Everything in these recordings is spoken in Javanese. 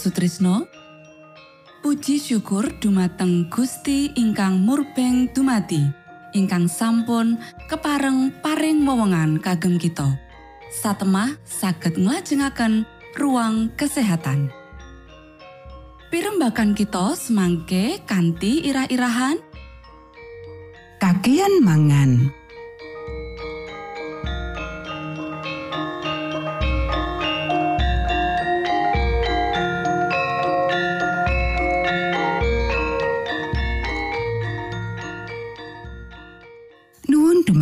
Sutrisno. Puji syukur dumateng Gusti ingkang murbeng dumati ingkang sampun kepareng paring wewenngan kagem kita. Satemah saged nglajengaken ruang kesehatan. Pirembakan kita semangke kanthi irah-irahan. Kakean mangan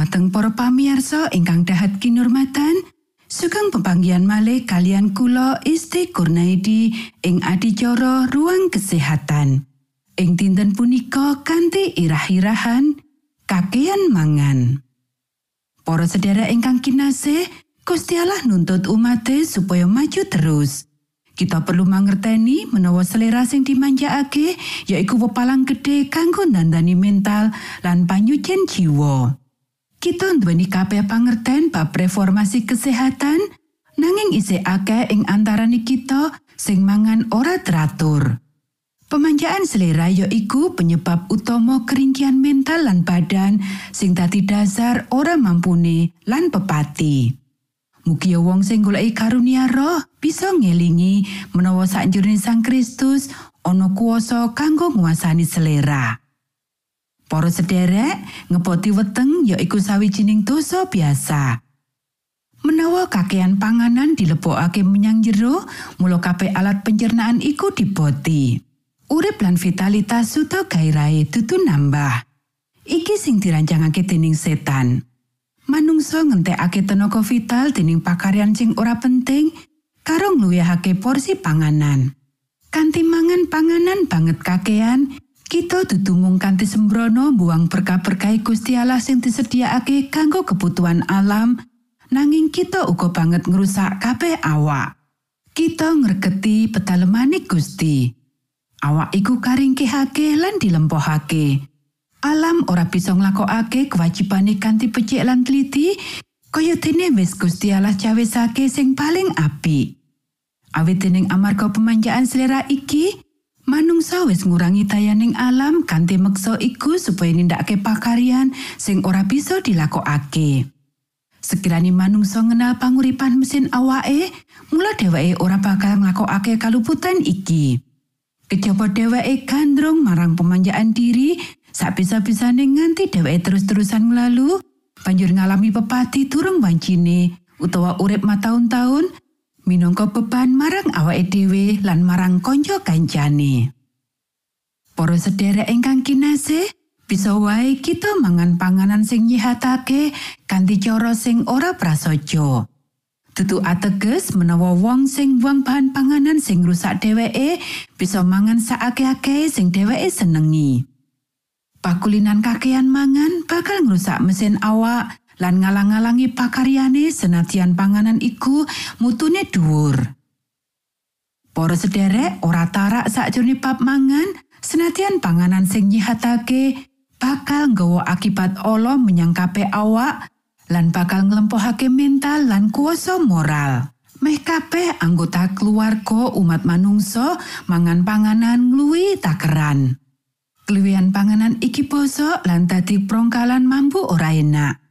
dumateng para pamiarsa ingkang dahat kinurmatan sugeng pepanggihan malih kalian kula Isti Kurnaidi ing adicara ruang kesehatan ing dinten punika kanthi irah-irahan kakean mangan. Para sedherek ingkang kinasih, Gusti Allah nuntut umate supaya maju terus. Kita perlu mangerteni menawa selera sing dimanjakake yaiku pepalang gede kanggo nandani mental lan panyucen jiwa. Kita nduweni kabeh pangerten bab reformasi kesehatan, nanging isih akeh ing antarane kita sing mangan ora teratur. Pemanjaan selera ya iku penyebab utama keringkian mental lan badan sing dadi dasar ora mampune lan pepati. Mugi wong sing goleki karunia roh bisa ngelingi menawa sakjroning Sang Kristus ana kuasa kanggo nguasani selera. Para sederek, ngepoti weteng ya iku sawijining dosa biasa. Menawa kakean panganan dilebokake menyang jero, mula kabeh alat pencernaan iku diboti. urip lan vitalitas suta gairahe dudu nambah. Iki sing dirancangake dening setan. Manungsa ngentekake tenaga vital dening pakaryan sing ora penting karo ngluwihake porsi panganan. Kanti mangan panganan banget kakean, kita dudu mung kanthi sembrono buang berkah-berkah Gusti Allah sing disediakake kanggo kebutuhan alam, nanging kita uga banget ngrusak kabeh awak. Kita ngregeti petalemane Gusti. awak iku karingkihake lan dilempohake. Alam ora bisa nglakokake kewajibane kanthi becik lan teliti, kaya dene wis Gusti Allah cawesake sing paling apik. Awit dening amarga pemanjaan selera iki, manungsa wis ngurangi dayaning alam kanthi meksa iku supaya nindakake pakaryan sing ora bisa dilakokake. Sekirani manungsa ngenal panguripan mesin awake, mula dheweke ora bakal nglakokake kaluputan iki. Kejaba dheweke gandrung marang pemanjaan diri, sak bisa-bisane nganti dheweke terus-terusan nglalu, banjur ngalami pepati turung wancine utawa urip mataun-taun minangka beban marang awake dhewe lan marang konco kancane. Para sederek ingkang kinasih, bisa wae kita mangan panganan sing nyihatake kanthi cara sing ora prasaja. Dudu ateges menawa wong sing buang bahan panganan sing rusak dheweke bisa mangan sakake-ake sing dheweke senengi. Pakulinan kakean mangan bakal ngrusak mesin awak lan ngalang-alangi pakaryane senatian panganan iku mutune dhuwur. Para sederek ora tarak sakjroning bab mangan, senatian panganan sing nyihatake bakal nggawa akibat ala menyang awak lan bakal nglempohake mental lan kuasa moral. Meh kabeh anggota keluarga umat manungsa mangan panganan ngluwi takeran. Keluwihan panganan iki basa lan dadi prongkalan mampu ora enak.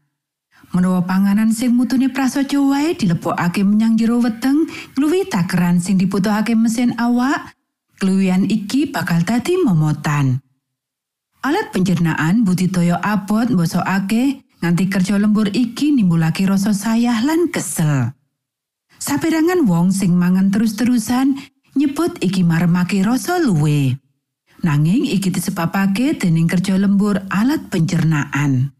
Menawa panganan sing mutune prasaja wae dilebokake menyang jero weteng ngluwi takeran sing dibutuhake mesin awak, keluwihan iki bakal dadi momotan. Alat pencernaan budidaya abot mbosokake nganti kerja lembur iki nimbulake rasa sayah lan kesel. Saperangan wong sing mangan terus-terusan nyebut iki maremake rasa luwe. Nanging iki disebabake dening kerja lembur alat pencernaan.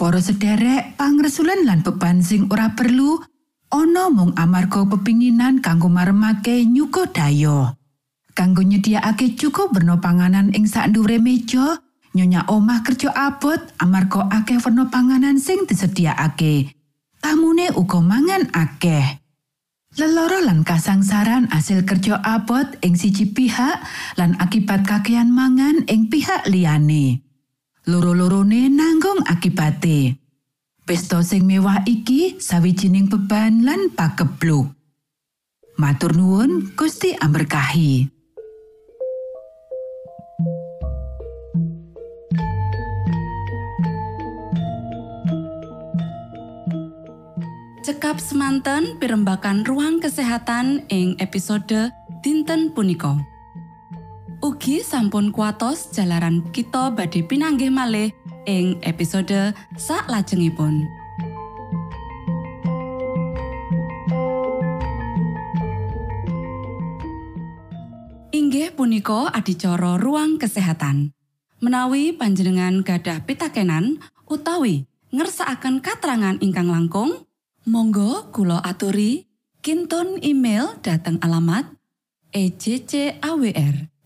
Para sederek, pangresulan lan beban sing ora perlu ana mung amarga pepinginan kanggo maremake nyuko dayo. Kanggo nyediakake cukup berno panganan ing sak meja, Nyonya omah kerja abot amarga akeh werna panganan sing disediakake. Tamune uga mangan akeh. Leloro lan kasangsaran asil kerja abot ing siji pihak lan akibat kakean mangan ing pihak liyane. Loro-lorone nanggung akibate. Pesta sing mewah iki sawijining beban lan pakebluk. Matur nuwun, Gusti amberkahi. Cekap semanten pimbakan ruang kesehatan ing episode dinten punika. Ugi sampun kuatos jalaran kita badhe pinanggih malih ing episode sak lajengipun. Inggih punika adicara ruang kesehatan. Menawi panjenengan gadah pitakenan utawi ngersakaken katrangan ingkang langkung, Monggo kula aturi kinton email dateng alamat ejcawr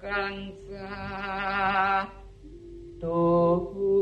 kang satuhu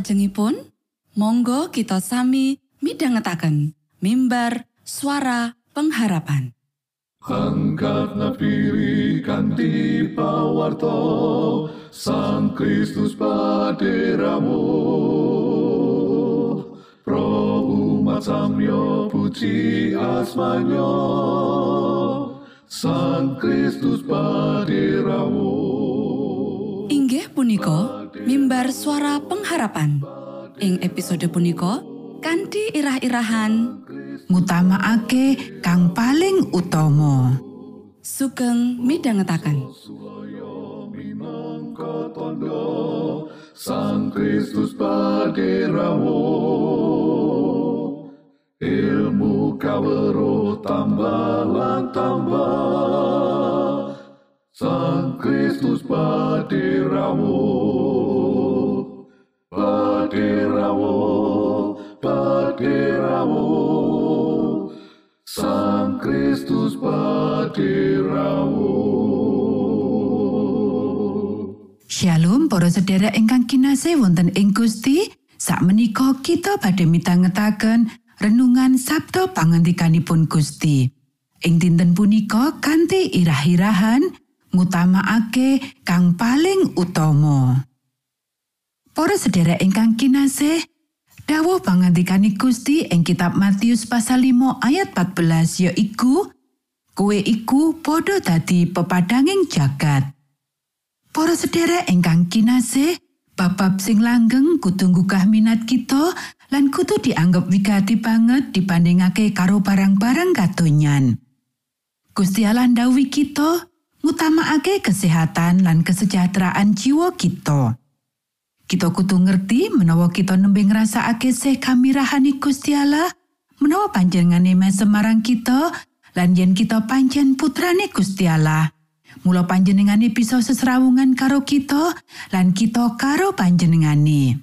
Salajengipun, monggo kita sami midhangetaken mimbar suara pengharapan. Angkat nafiri kanti pawarto Sang Kristus paderamu. Pro umat samyo puji asmanyo Sang Kristus paderamu. Inggih punika mimbar suara pengharapan. Ing episode punika kanthi irah-irahan ngutamaake kang paling utama. sugeng midhangetaken. Sang Kristus paderamu ilmu kawero tambah lan tambah Sang Kristus paderamu paderamu paderamu Sang Kristus paderamu Shalom para sedherek ingkang kinasih wonten ing Gusti. Sakmenika kita badhe mitangetaken renungan Sabda pangandikanipun Gusti. Ing dinten punika kanthi irah-irahan ngutamaake kang paling utama. Para sedherek ingkang kinasih, dawuh pangandikane Gusti ing kitab Matius pasal 5 ayat 14 yaiku Kowe iku padha dadi pepadanging jagat. Para sedherek ingkang kinasih, bab sing langgeng kudu nggugah minat kita lan kudu dianggep wigati banget dibandingake karo barang-barang katonyan. Gusti Allah ndhawuhi kita ngutamakake kesehatan lan kesejahteraan jiwa kita. Kita kudu ngerti menawa kita nembe ngrasakake sih kamirahani Gusti Allah, menawa panjenengane mesem marang kita lan yen kita pancen putrane Gusti Allah. Mula panjenengane bisa sesrawungan karo kita lan kita karo panjenengane.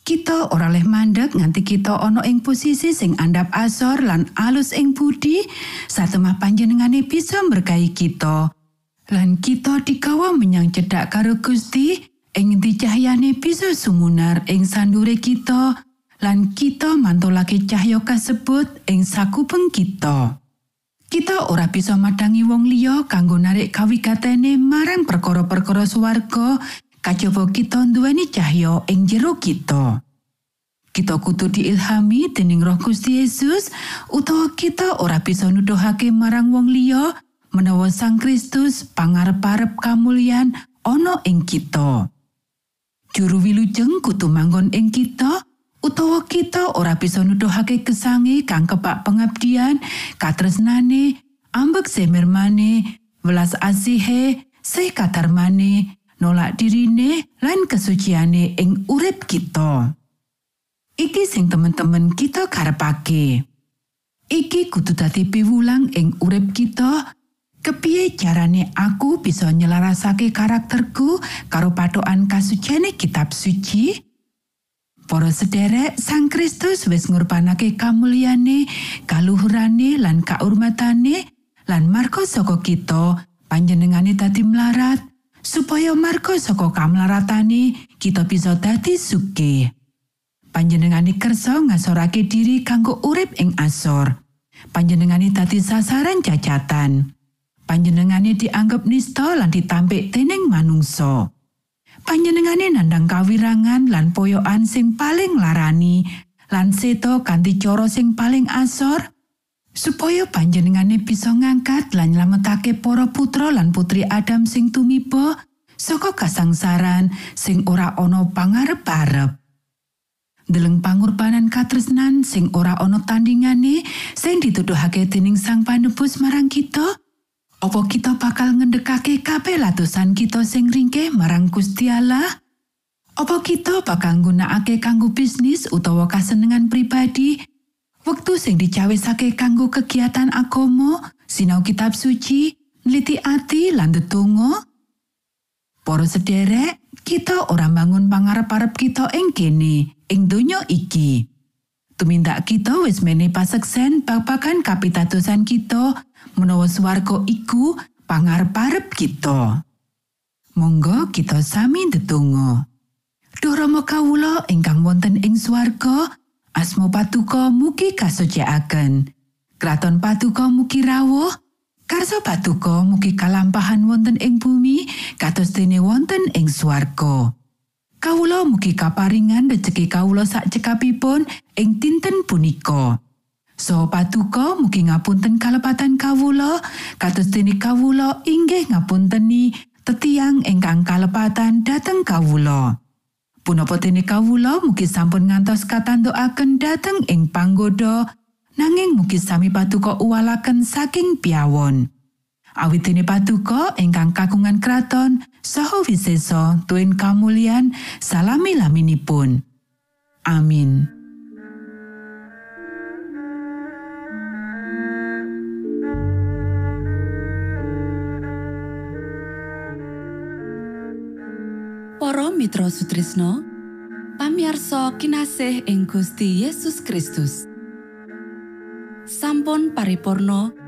Kita ora leh mandek nganti kita ana ing posisi sing andap asor lan alus ing budi satemah panjenengane bisa berkahi kita. Lan kita digawa menyang cedhak karo Gusti ing ngendi cahyane bisa sumunar ing sandure kita lan kita mantulake cahya kasebut ing sakupeng kita. Kita ora bisa madangi wong liya kanggo narik kawigatene marang perkara-perkara swarga kajaba kita nduweni cahya ing jero kita. Kita kudu diilhami dening Roh Gusti Yesus utawa kita ora bisa nuduhake marang wong liya menawa Sang Kristus pangarep-arep kamulyan ana ing kita. Juru wilujeng kudu manggon ing kita utawa kita ora bisa nuduhake kesange kang kebak pengabdian, katresnane, ambek semirmane, welas asihe, se katarmane, nolak dirine lan kesuciane ing urip kita. Iki sing temen-temen kita karepake. Iki kudu dadi piwulang ing urip kita. Kepiye carane aku bisa nyelarasake karakterku karo patokan kasuciane kitab suci? Para sederek, Sang Kristus wis ngurbanake kamulyane, kaluhurane lan kaurmatane lan marga saka kita panjenengane dadi melarat supaya marga saka kamlaratane kita bisa dadi sugih. Panjenengane kersa ngasorake diri kanggo urip ing asor. Panjenengane dadi sasaran cacatan. Panjenengane dianggep nista lan ditampik dening manungsa. Panjenengane nandang kawirangan lan poyokan sing paling larani lan seto kanthi cara sing paling asor supaya panjenengane bisa ngangkat lan nyelametake para putra lan putri Adam sing tumiba saka kasangsaran sing ora ana pangarep-arep. Deleng pangorbanan katresnan sing ora ana tandingane sing dituduhake dening Sang Panebus marang kita, Apa kita bakal ngendekake kabeh latusan kita sing ringkeh marang Gusti Allah? Apa kita bakal nggunakake kanggo bisnis utawa kasenengan pribadi? Wektu sing dicawisake kanggo kegiatan agama, sinau kitab suci, nliti ati lan ndedonga? Para sederek, kita ora bangun pangarep-arep kita ing kene, ing donya iki. Tumindak kita wis mene paseksen babagan kapitadosan kita menawa swarga iku pangarep-arep kita. Monggo kita sami ndedonga. Durama kawula ingkang wonten ing swarga, asma patuko mugi kasucikaken. Kraton patuko mugi rawuh, karsa patuko mugi kalampahan wonten ing bumi kados dene wonten ing swarga. Kawula mugi kaparingan rejeki kawula sak cekapipun ing dinten punika. So patuko mugi ngapunten kalepatan kawula kados dene kawula inggih ngapunteni tetiang ingkang kalepatan dhateng kawula. Punapa dene kawula mugi sampun ngantos katantukaken dhateng ing panggoda nanging mugi sami patuko uwalaken saking piawon. Awit dene patuko ingkang kagungan kraton saha wisesa tuwin kamulyan salami-laminipun. Amin. Para Mitra Sutrisno pamiarsa kinasih ing Gusti Yesus Kristus sampun paripurno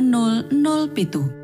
00